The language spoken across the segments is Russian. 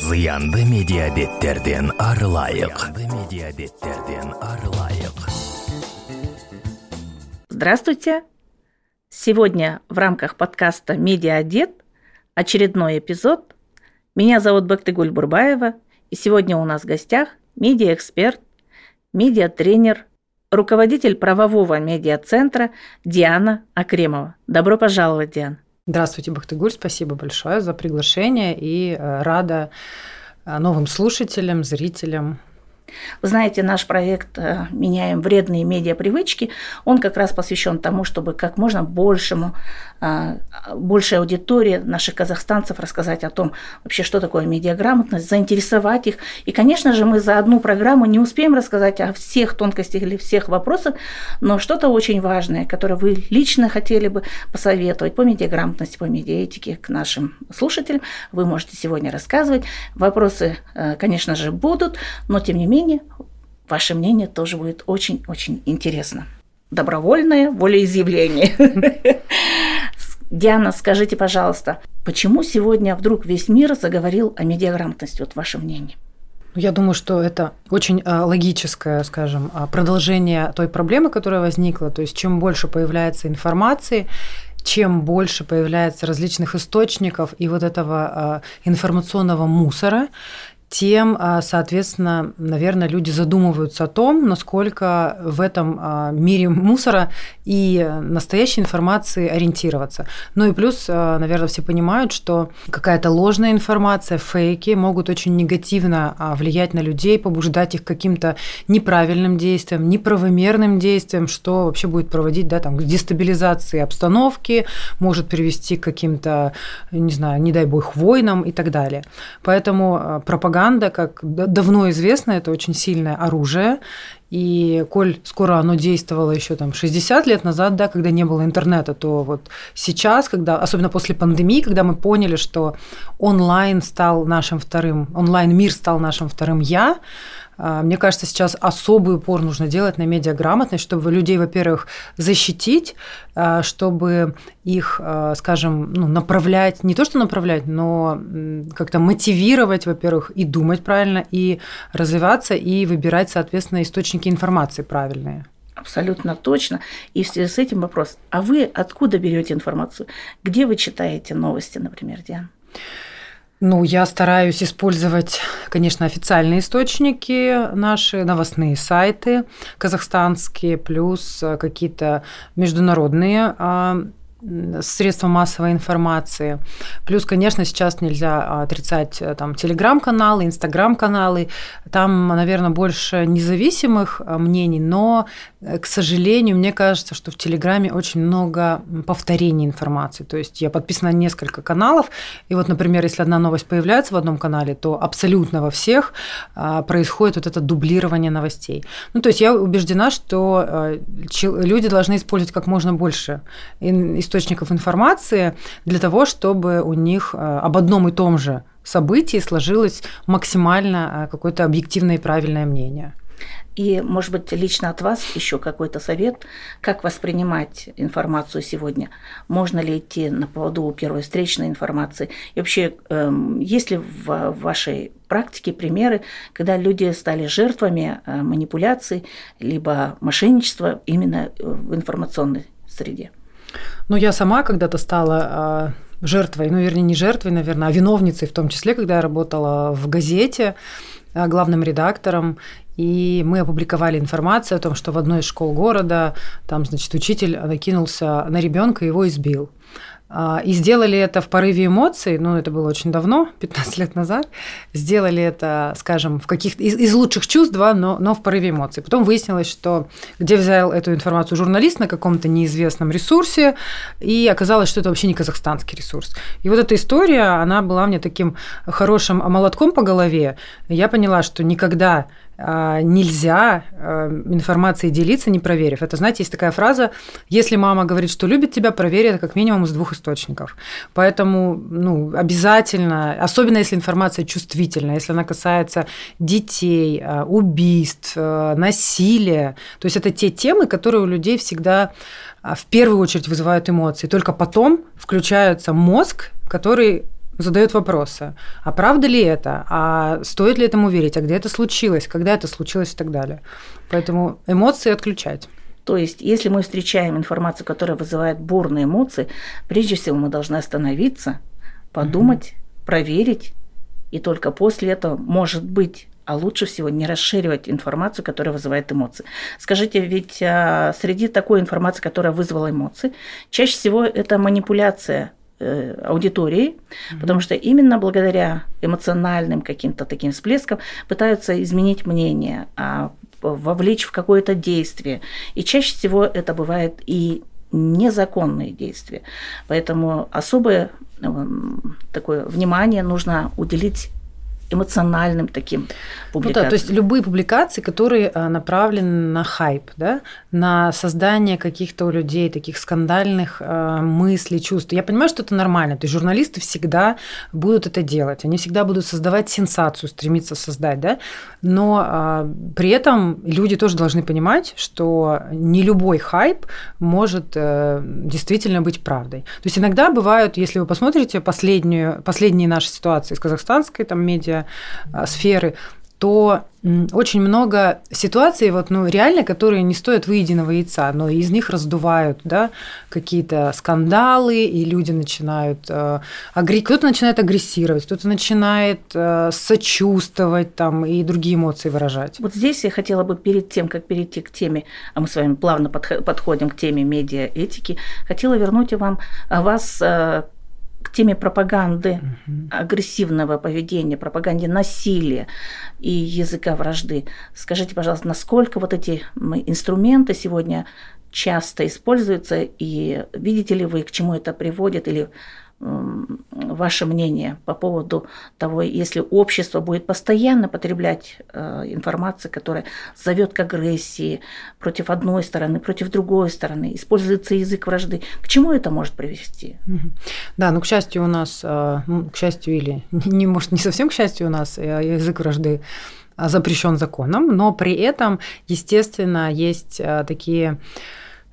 зыянды медиабеттерден арылайык медиабеттерден арылайык Здравствуйте! Сегодня в рамках подкаста «Медиадет» очередной эпизод. Меня зовут Бактыгуль Бурбаева, и сегодня у нас в гостях медиаэксперт, медиатренер, руководитель правового медиацентра Диана Акремова. Добро пожаловать, Диана. Здравствуйте, Бахтыгуль, спасибо большое за приглашение и э, рада э, новым слушателям, зрителям вы знаете, наш проект э, «Меняем вредные медиапривычки», он как раз посвящен тому, чтобы как можно большему, э, большей аудитории наших казахстанцев рассказать о том, вообще, что такое медиаграмотность, заинтересовать их. И, конечно же, мы за одну программу не успеем рассказать о всех тонкостях или всех вопросах, но что-то очень важное, которое вы лично хотели бы посоветовать по медиаграмотности, по медиаэтике к нашим слушателям, вы можете сегодня рассказывать. Вопросы, э, конечно же, будут, но тем не менее менее, ваше мнение тоже будет очень-очень интересно. Добровольное волеизъявление. Диана, скажите, пожалуйста, почему сегодня вдруг весь мир заговорил о медиаграмотности? Вот ваше мнение. Ну, я думаю, что это очень а, логическое, скажем, а, продолжение той проблемы, которая возникла. То есть чем больше появляется информации, чем больше появляется различных источников и вот этого а, информационного мусора, тем, а, соответственно, наверное, люди задумываются о том, насколько в этом а, мире мусора и настоящей информации ориентироваться. Ну и плюс, а, наверное, все понимают, что какая-то ложная информация, фейки могут очень негативно влиять на людей, побуждать их каким-то неправильным действиям, неправомерным действиям, что вообще будет проводить да, там, к дестабилизации обстановки, может привести к каким-то, не знаю, не дай бог, войнам и так далее. Поэтому пропаганда пропаганда, как давно известно, это очень сильное оружие. И коль скоро оно действовало еще там 60 лет назад, да, когда не было интернета, то вот сейчас, когда, особенно после пандемии, когда мы поняли, что онлайн стал нашим вторым, онлайн-мир стал нашим вторым «я», мне кажется, сейчас особый упор нужно делать на медиаграмотность, чтобы людей, во-первых, защитить, а, чтобы их, а, скажем, ну, направлять, не то что направлять, но как-то мотивировать, во-первых, и думать правильно, и развиваться, и выбирать, соответственно, источники информации правильные. Абсолютно точно. И в связи с этим вопрос, а вы откуда берете информацию? Где вы читаете новости, например, Диана? Ну, я стараюсь использовать, конечно, официальные источники, наши новостные сайты казахстанские, плюс э, какие-то международные а, средства массовой информации. Плюс, конечно, сейчас нельзя отрицать э, там телеграм-каналы, инстаграм-каналы. Там, наверное, больше независимых э, мнений, но, э, к сожалению, мне кажется, что в телеграме очень много повторений информации. То есть я подписана на несколько каналов, и вот, например, если одна новость появляется в одном канале, то абсолютно во всех происходит вот это дублирование новостей. Ну, то есть я убеждена, что люди должны использовать как можно больше источников информации для того, чтобы у них э, об одном и том же событии сложилось максимально э, какое-то объективное и правильное мнение. И, может быть, лично от вас еще какой-то совет, как воспринимать информацию сегодня? Можно ли идти на поводу первой встречной информации? И вообще, эм, есть ли в вашей практике примеры, когда люди стали жертвами э, манипуляций либо мошенничества именно в информационной среде? Ну, я сама когда-то стала а, жертвой, ну, вернее, не жертвой, наверное, а виновницей в том числе, когда я работала в газете а, главным редактором, и мы опубликовали информацию о том, что в одной из школ города там, значит, учитель накинулся на ребенка и его избил. А, и сделали это в порыве эмоций, ну, это было очень давно, 15 лет назад. Сделали это, скажем, в каких из, из лучших чувств, да, но, но в порыве эмоций. Потом выяснилось, что где взял эту информацию журналист на каком-то неизвестном ресурсе, и оказалось, что это вообще не казахстанский ресурс. И вот эта история, она была мне таким хорошим молотком по голове. Я поняла, что никогда нельзя а, информацией делиться, не проверив. Это, знаете, есть такая фраза, если мама говорит, что любит тебя, проверь это как минимум из двух источников. Поэтому ну, обязательно, особенно если информация чувствительная, если она касается детей, а, убийств, насилия, то есть это те темы, которые у людей всегда в первую очередь вызывают эмоции. Только потом включается мозг, который задает вопросы. А правда ли это? А стоит ли этому верить? А где это случилось? Когда это случилось и так далее? Поэтому эмоции отключать. То есть, если мы встречаем информацию, которая вызывает бурные эмоции, прежде всего мы должны остановиться, подумать, угу. проверить, и только после этого, может быть, а лучше всего не расширивать информацию, которая вызывает эмоции. Скажите, ведь а, среди такой информации, которая вызвала эмоции, чаще всего это манипуляция э, аудитории, mm-hmm. потому что именно благодаря эмоциональным каким-то таким всплескам пытаются изменить мнение, а, вовлечь в какое-то действие. И чаще всего это бывает и незаконные действия. Поэтому особое эм, такое внимание нужно уделить эмоциональным таким публикациям. Ну да, то есть любые публикации, которые а, направлены на хайп, да, на создание каких-то у людей таких скандальных э, мыслей, чувств. Я понимаю, что это нормально. То есть журналисты всегда будут это делать. Они всегда будут создавать сенсацию, стремиться создать, да. Но э, при этом люди тоже должны понимать, что не любой хайп может э, действительно быть правдой. То есть иногда бывают, если вы посмотрите последнюю, последние наши ситуации из казахстанской там медиа Э, сферы, то очень много ситуаций, вот, ну, реально, которые не стоят выеденного яйца, но из них раздувают да, какие-то скандалы, и люди начинают... Э. Кто-то начинает агрессировать, кто-то начинает э, сочувствовать там, и другие эмоции выражать. Вот здесь я хотела бы перед тем, как перейти к теме, а мы с вами плавно подходим к теме медиаэтики, хотела вернуть вам, вас к теме пропаганды, угу. агрессивного поведения, пропаганде насилия и языка вражды. Скажите, пожалуйста, насколько вот эти инструменты сегодня часто используются, и видите ли вы, к чему это приводит, или ваше мнение по поводу того, если общество будет постоянно потреблять э, информацию, которая зовет к агрессии против одной стороны, против другой стороны, используется язык вражды, к чему это может привести? Да, ну, к счастью, у нас, э, к счастью или не, может, не совсем к счастью у нас э, язык вражды запрещен законом, но при этом, естественно, есть такие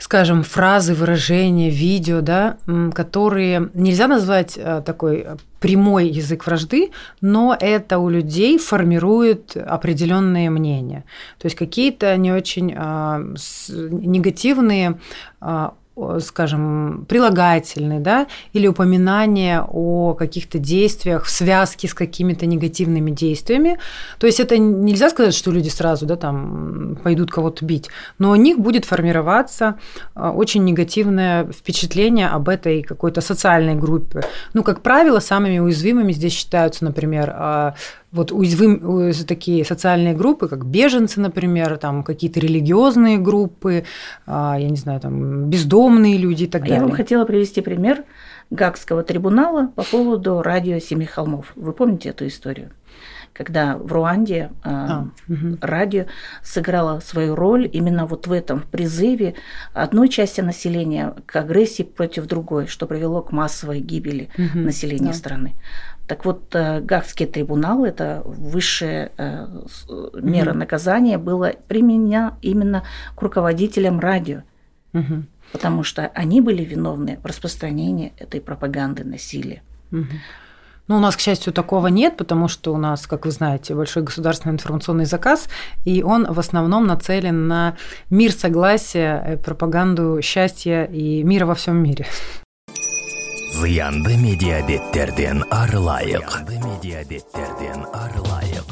скажем, фразы, выражения, видео, да, которые нельзя назвать э, такой прямой язык вражды, но это у людей формирует определенные мнения. То есть какие-то не очень а, негативные а, скажем, прилагательный, да, или упоминание о каких-то действиях в связке с какими-то негативными действиями. То есть это нельзя сказать, что люди сразу, да, там пойдут кого-то бить, но у них будет формироваться а, очень негативное впечатление об этой какой-то социальной группе. Ну, как правило, самыми уязвимыми здесь считаются, например, а, вот уязвим, такие социальные группы, как беженцы, например, там какие-то религиозные группы, а, я не знаю, там бездомные люди и так далее. Я вам хотела привести пример Гагского трибунала по поводу радио Семи холмов. Вы помните эту историю? когда в Руанде а, угу. радио сыграло свою роль именно вот в этом призыве одной части населения к агрессии против другой, что привело к массовой гибели угу. населения да. страны. Так вот, э, Гагский трибунал, это высшая э, мера mm наказания, была применена именно к руководителям радио. mm Потому что они были виновны в распространении этой пропаганды насилия. mm Ну, у нас, к счастью, такого нет, потому что у нас, как вы знаете, большой государственный информационный заказ, и он в основном нацелен на мир, согласия, э, пропаганду счастья и мира во всем мире. Зыянды медиабеттерден арылайык медиабеттерден арылайык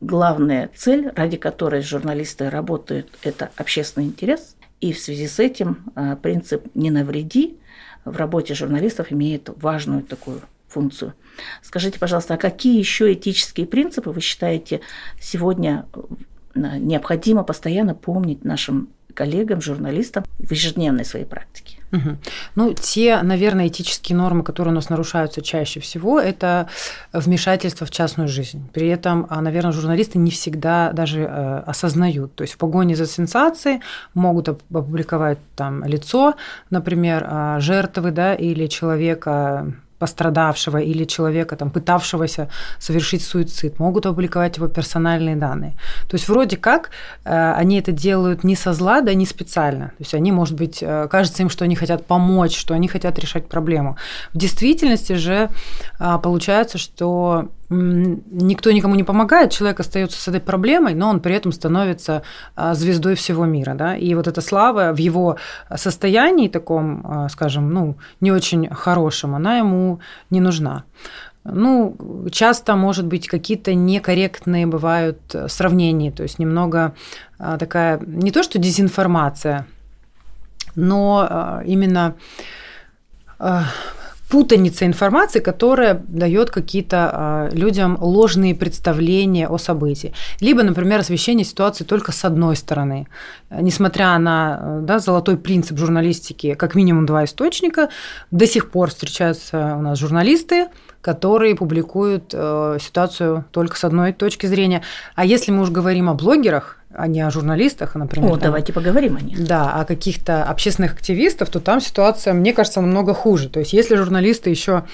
главная цель, ради которой журналисты работают, это общественный интерес. И в связи с этим а, принцип «не навреди» в работе журналистов имеет важную такую функцию. Скажите, пожалуйста, а какие еще этические принципы вы считаете сегодня а, необходимо постоянно помнить нашим коллегам, журналистам в ежедневной своей практике. Угу. Ну, те, наверное, этические нормы, которые у нас нарушаются чаще всего, это вмешательство в частную жизнь. При этом, а, наверное, журналисты не всегда даже э, осознают. То есть в погоне за сенсацией могут опубликовать там лицо, например, а, жертвы, да, или человека пострадавшего или человека, там, пытавшегося совершить суицид, могут опубликовать его персональные данные. То есть вроде как э, они это делают не со зла, да не специально. То есть они, может быть, э, кажется им, что они хотят помочь, что они хотят решать проблему. В действительности же э, получается, что никто никому не помогает, человек остается с этой проблемой, но он при этом становится а, звездой всего мира. Да? И вот эта слава в его состоянии таком, а, скажем, ну, не очень хорошем, она ему не нужна. Ну, часто, может быть, какие-то некорректные бывают сравнения, то есть немного а, такая, не то что дезинформация, но именно путаница информации, которая дает какие-то а, людям ложные представления о событии. Либо, например, освещение ситуации только с одной стороны. Несмотря на да, золотой принцип журналистики, как минимум два источника, до сих пор встречаются у нас журналисты, которые публикуют э, ситуацию только с одной точки зрения. А если мы уж говорим о блогерах, а не о журналистах, например. О, там, давайте поговорим о них. Да, о каких-то общественных активистов, то там ситуация, мне кажется, намного хуже. То есть, если журналисты еще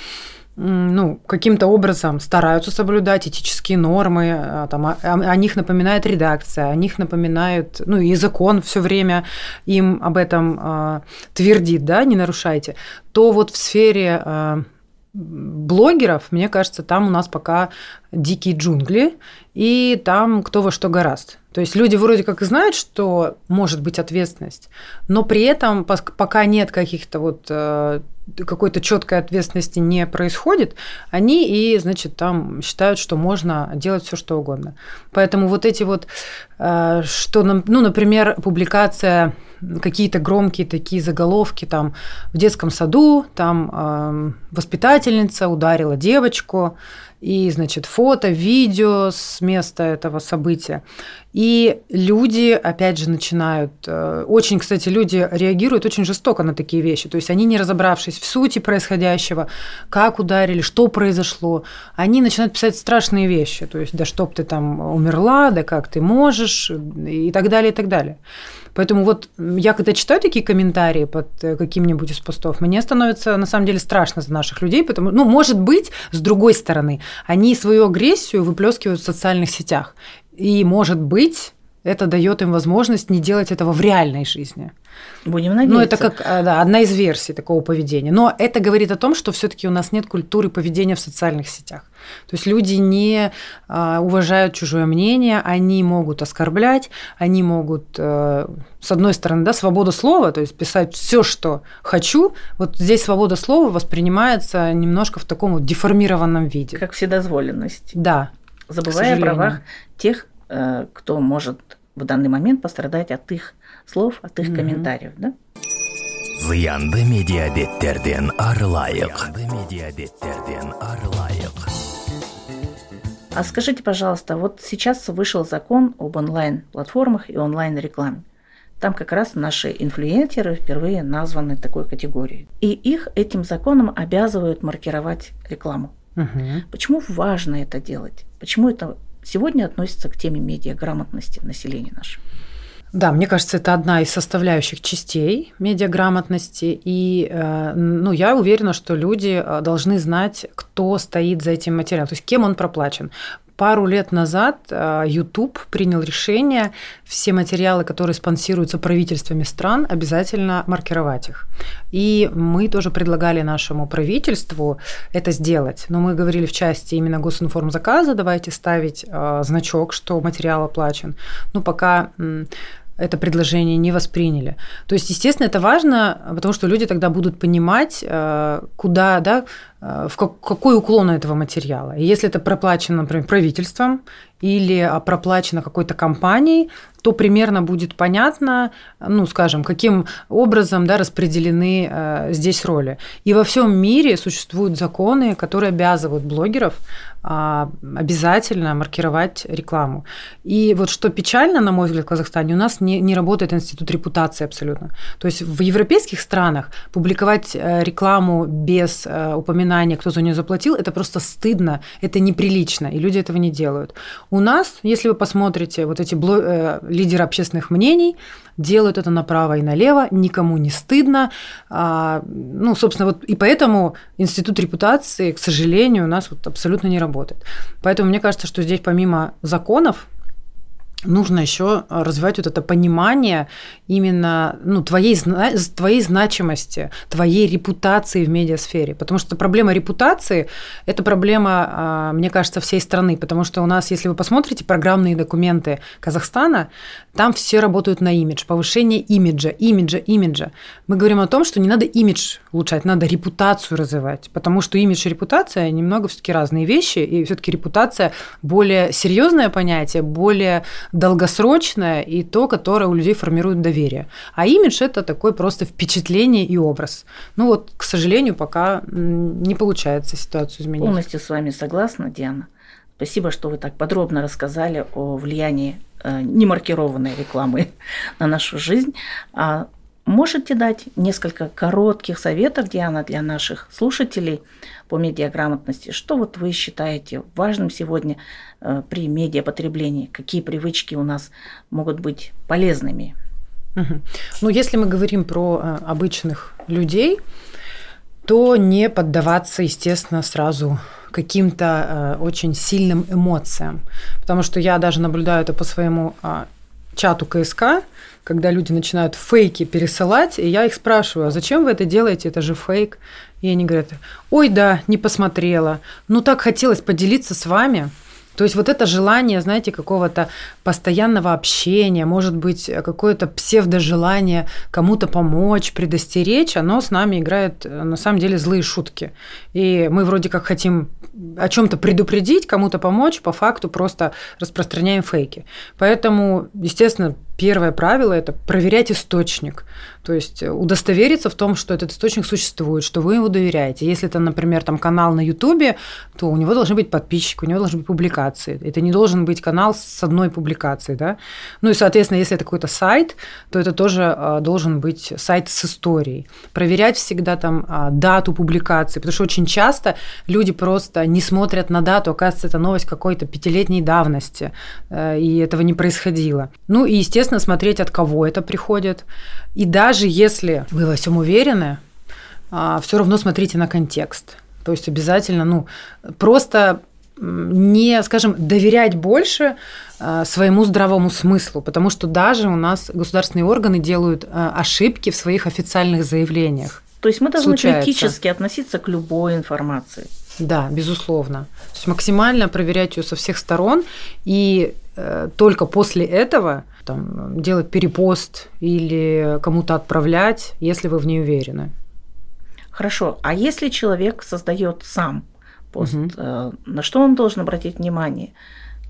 ну, каким-то образом стараются соблюдать этические нормы, а, там, о, о них напоминает редакция, о них напоминает, ну, и закон все время им об этом э, твердит, да, не нарушайте, то вот в сфере э, блогеров, мне кажется, там у нас пока дикие джунгли, и там кто во что гораст. То есть люди вроде как и знают, что может быть ответственность, но при этом пока нет каких-то вот э, какой-то четкой ответственности не происходит, они и, значит, там считают, что можно делать все что угодно. Поэтому вот эти вот, э, что, ну, например, публикация какие-то громкие такие заголовки там в детском саду, там э, воспитательница ударила девочку, и, значит, фото, видео с места этого события. И люди, опять же, начинают... Э, очень, кстати, люди реагируют очень жестоко на такие вещи. То есть они, не разобравшись в сути происходящего, как ударили, что произошло, они начинают писать страшные вещи. То есть, да чтоб ты там умерла, да как ты можешь, и так далее, и так далее. Поэтому вот я когда читаю такие комментарии под э, каким-нибудь из постов, мне становится на самом деле страшно за наших людей, потому ну, может быть, с другой стороны, они свою агрессию выплескивают в социальных сетях. И, может быть, это дает им возможность не делать этого в реальной жизни. Будем надеяться. Ну, это как а, да, одна из версий такого поведения. Но это говорит о том, что все-таки у нас нет культуры поведения в социальных сетях. То есть люди не а, уважают чужое мнение, они могут оскорблять, они могут, а, с одной стороны, да, свобода слова, то есть писать все, что хочу. Вот здесь свобода слова воспринимается немножко в таком вот деформированном виде. Как вседозволенность. Да. Забывая о правах тех, э, кто может в данный момент пострадать от их слов, от их mm-hmm. комментариев, да? Зыянды медиабеттерден арылайык. Зыянды медиабеттерден арылайык. А скажите, пожалуйста, вот сейчас вышел закон об онлайн-платформах и онлайн-рекламе. Там как раз наши инфлюенсеры впервые названы такой категорией. И их этим законом обязывают маркировать рекламу. Угу. Почему важно это делать? Почему это сегодня относится к теме медиаграмотности населения нашего. Да, мне кажется, это одна из составляющих частей медиаграмотности. И э, ну, я уверена, что люди э, должны знать, кто стоит за этим материалом, то есть кем он проплачен. Пару лет назад э, YouTube принял решение все материалы, которые спонсируются правительствами стран, обязательно маркировать их. И мы тоже предлагали нашему правительству это сделать. Но мы говорили в части именно госинформзаказа, давайте ставить э, значок, что материал оплачен. Ну, пока это предложение не восприняли. То есть, естественно, это важно, потому что люди тогда будут понимать, э, куда, да, в какой уклон этого материала. И если это проплачено, например, правительством или а, проплачено какой-то компанией, то примерно будет понятно, ну, скажем, каким образом да, распределены э, здесь роли. И во всем мире существуют законы, которые обязывают блогеров а, обязательно маркировать рекламу. И вот что печально, на мой взгляд, в Казахстане, у нас не, не работает институт репутации абсолютно. То есть в европейских странах публиковать э, рекламу без упоминания упоминание, кто за нее заплатил, это просто стыдно, это неприлично, и люди этого не делают. У нас, если вы посмотрите, вот эти бло- э, лидеры общественных мнений делают это направо и налево, никому не стыдно. А, ну, собственно, вот и поэтому институт репутации, к сожалению, у нас вот абсолютно не работает. Поэтому мне кажется, что здесь помимо законов, нужно еще а, развивать вот это понимание именно ну, твоей, твоей значимости, твоей репутации в медиасфере. Потому что проблема репутации – это проблема, а, мне кажется, всей страны. Потому что у нас, если вы посмотрите программные документы Казахстана, там все работают на имидж, повышение имиджа, имиджа, имиджа. Мы говорим о том, что не надо имидж улучшать, надо репутацию развивать. Потому что имидж и репутация немного все-таки разные вещи, и все-таки репутация более серьезное понятие, более долгосрочное и то, которое у людей формирует доверие. А имидж – это такой просто впечатление и образ. Ну вот, к сожалению, пока не получается ситуацию изменить. Полностью с вами согласна, Диана. Спасибо, что вы так подробно рассказали о влиянии э, немаркированной рекламы на нашу жизнь. А можете дать несколько коротких советов, Диана, для наших слушателей по медиаграмотности? Что вот вы считаете важным сегодня э, при медиапотреблении? Какие привычки у нас могут быть полезными? Ну, если мы говорим про э, обычных людей, то не поддаваться, естественно, сразу каким-то э, очень сильным эмоциям. Потому что я даже наблюдаю это по своему а, чату КСК, когда люди начинают фейки пересылать, и я их спрашиваю, а зачем вы это делаете, это же фейк. И они говорят, ой, да, не посмотрела, ну так хотелось поделиться с вами. То есть вот это желание, знаете, какого-то постоянного общения, может быть, какое-то псевдожелание кому-то помочь, предостеречь, оно с нами играет на самом деле злые шутки. И мы вроде как хотим о чем-то предупредить, кому-то помочь, по факту просто распространяем фейки. Поэтому, естественно, первое правило – это проверять источник. То есть э, удостовериться в том, что этот источник существует, что вы ему доверяете. Если это, например, там канал на Ютубе, то у него должны быть подписчики, у него должны быть публикации. Это не должен быть канал с одной публикацией. Да? Ну и, соответственно, если это какой-то сайт, то это тоже а, должен быть сайт с историей. Проверять всегда там а, дату публикации, потому что очень часто люди просто не смотрят на дату, оказывается, это новость какой-то пятилетней давности, э, и этого не происходило. Ну и, естественно, смотреть, от кого это приходит. И даже даже если вы во всем уверены, а, все равно смотрите на контекст. То есть обязательно, ну, просто не, скажем, доверять больше а, своему здравому смыслу, потому что даже у нас государственные органы делают а, ошибки в своих официальных заявлениях. То есть мы должны Случается. критически относиться к любой информации. Да, безусловно. То есть максимально проверять ее со всех сторон, и э, только после этого там, делать перепост или кому-то отправлять, если вы в ней уверены. Хорошо. А если человек создает сам пост, угу. на что он должен обратить внимание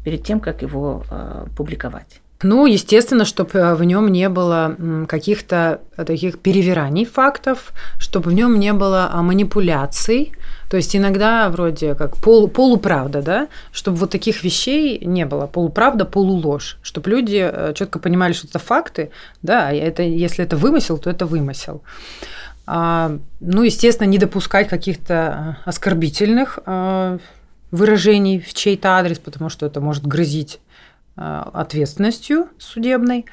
перед тем, как его э, публиковать? Ну, естественно, чтобы э, в нем не было каких-то таких перевираний фактов, чтобы в нем не было а, манипуляций. То есть иногда вроде как пол, полуправда, да, чтобы вот таких вещей не было. Полуправда, полуложь. Чтобы люди э, четко понимали, что это факты, да, это, если это вымысел, то это вымысел. А, ну, естественно, не допускать каких-то э, оскорбительных выражений в чей-то адрес, потому что это может грозить Э, ответственностью судебной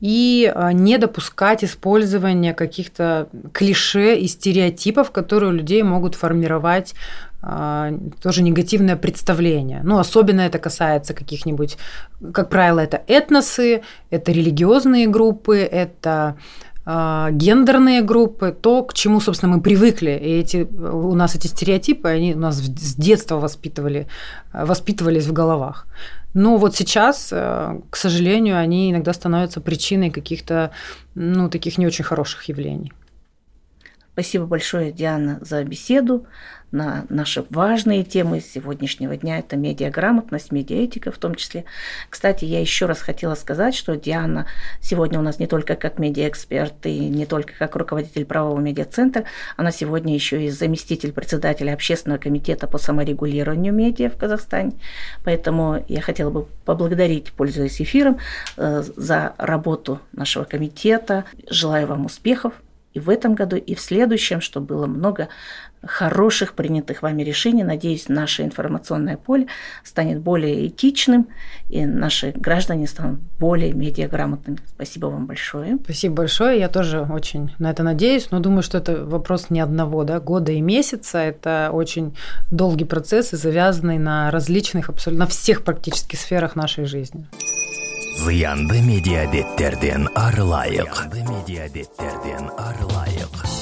и э, не допускать использования каких-то клише и стереотипов, которые у людей могут формировать э, тоже негативное представление. Ну, особенно это касается каких-нибудь, как правило, это этносы, это религиозные группы, это гендерные группы, то, к чему, собственно, мы привыкли. И эти, у нас эти стереотипы, они у нас с детства воспитывали, воспитывались в головах. Но вот сейчас, э, к сожалению, они иногда становятся причиной каких-то, ну, таких не очень хороших явлений. Спасибо большое, Диана, за беседу на наши важные темы сегодняшнего дня. Это медиаграмотность, медиаэтика в том числе. Кстати, я еще раз хотела сказать, что Диана сегодня у нас не только как медиаэксперт и не только как руководитель правового медиацентра, она сегодня еще и заместитель председателя общественного комитета по саморегулированию медиа в Казахстане. Поэтому я хотела бы поблагодарить, пользуясь эфиром, э, за работу нашего комитета. Желаю вам успехов и в этом году, и в следующем, чтобы было много хороших принятых вами решений. Надеюсь, наше информационное поле станет более этичным, и наши граждане станут более медиаграмотными. Спасибо вам большое. Спасибо большое. Я тоже очень на это надеюсь, но думаю, что это вопрос не одного да, года и месяца. Это очень долгий процесс и завязанный на различных, абсолютно на всех практически сферах нашей жизни. зиянды медиа беттерден арылайық. Зиянды медиа арылайық.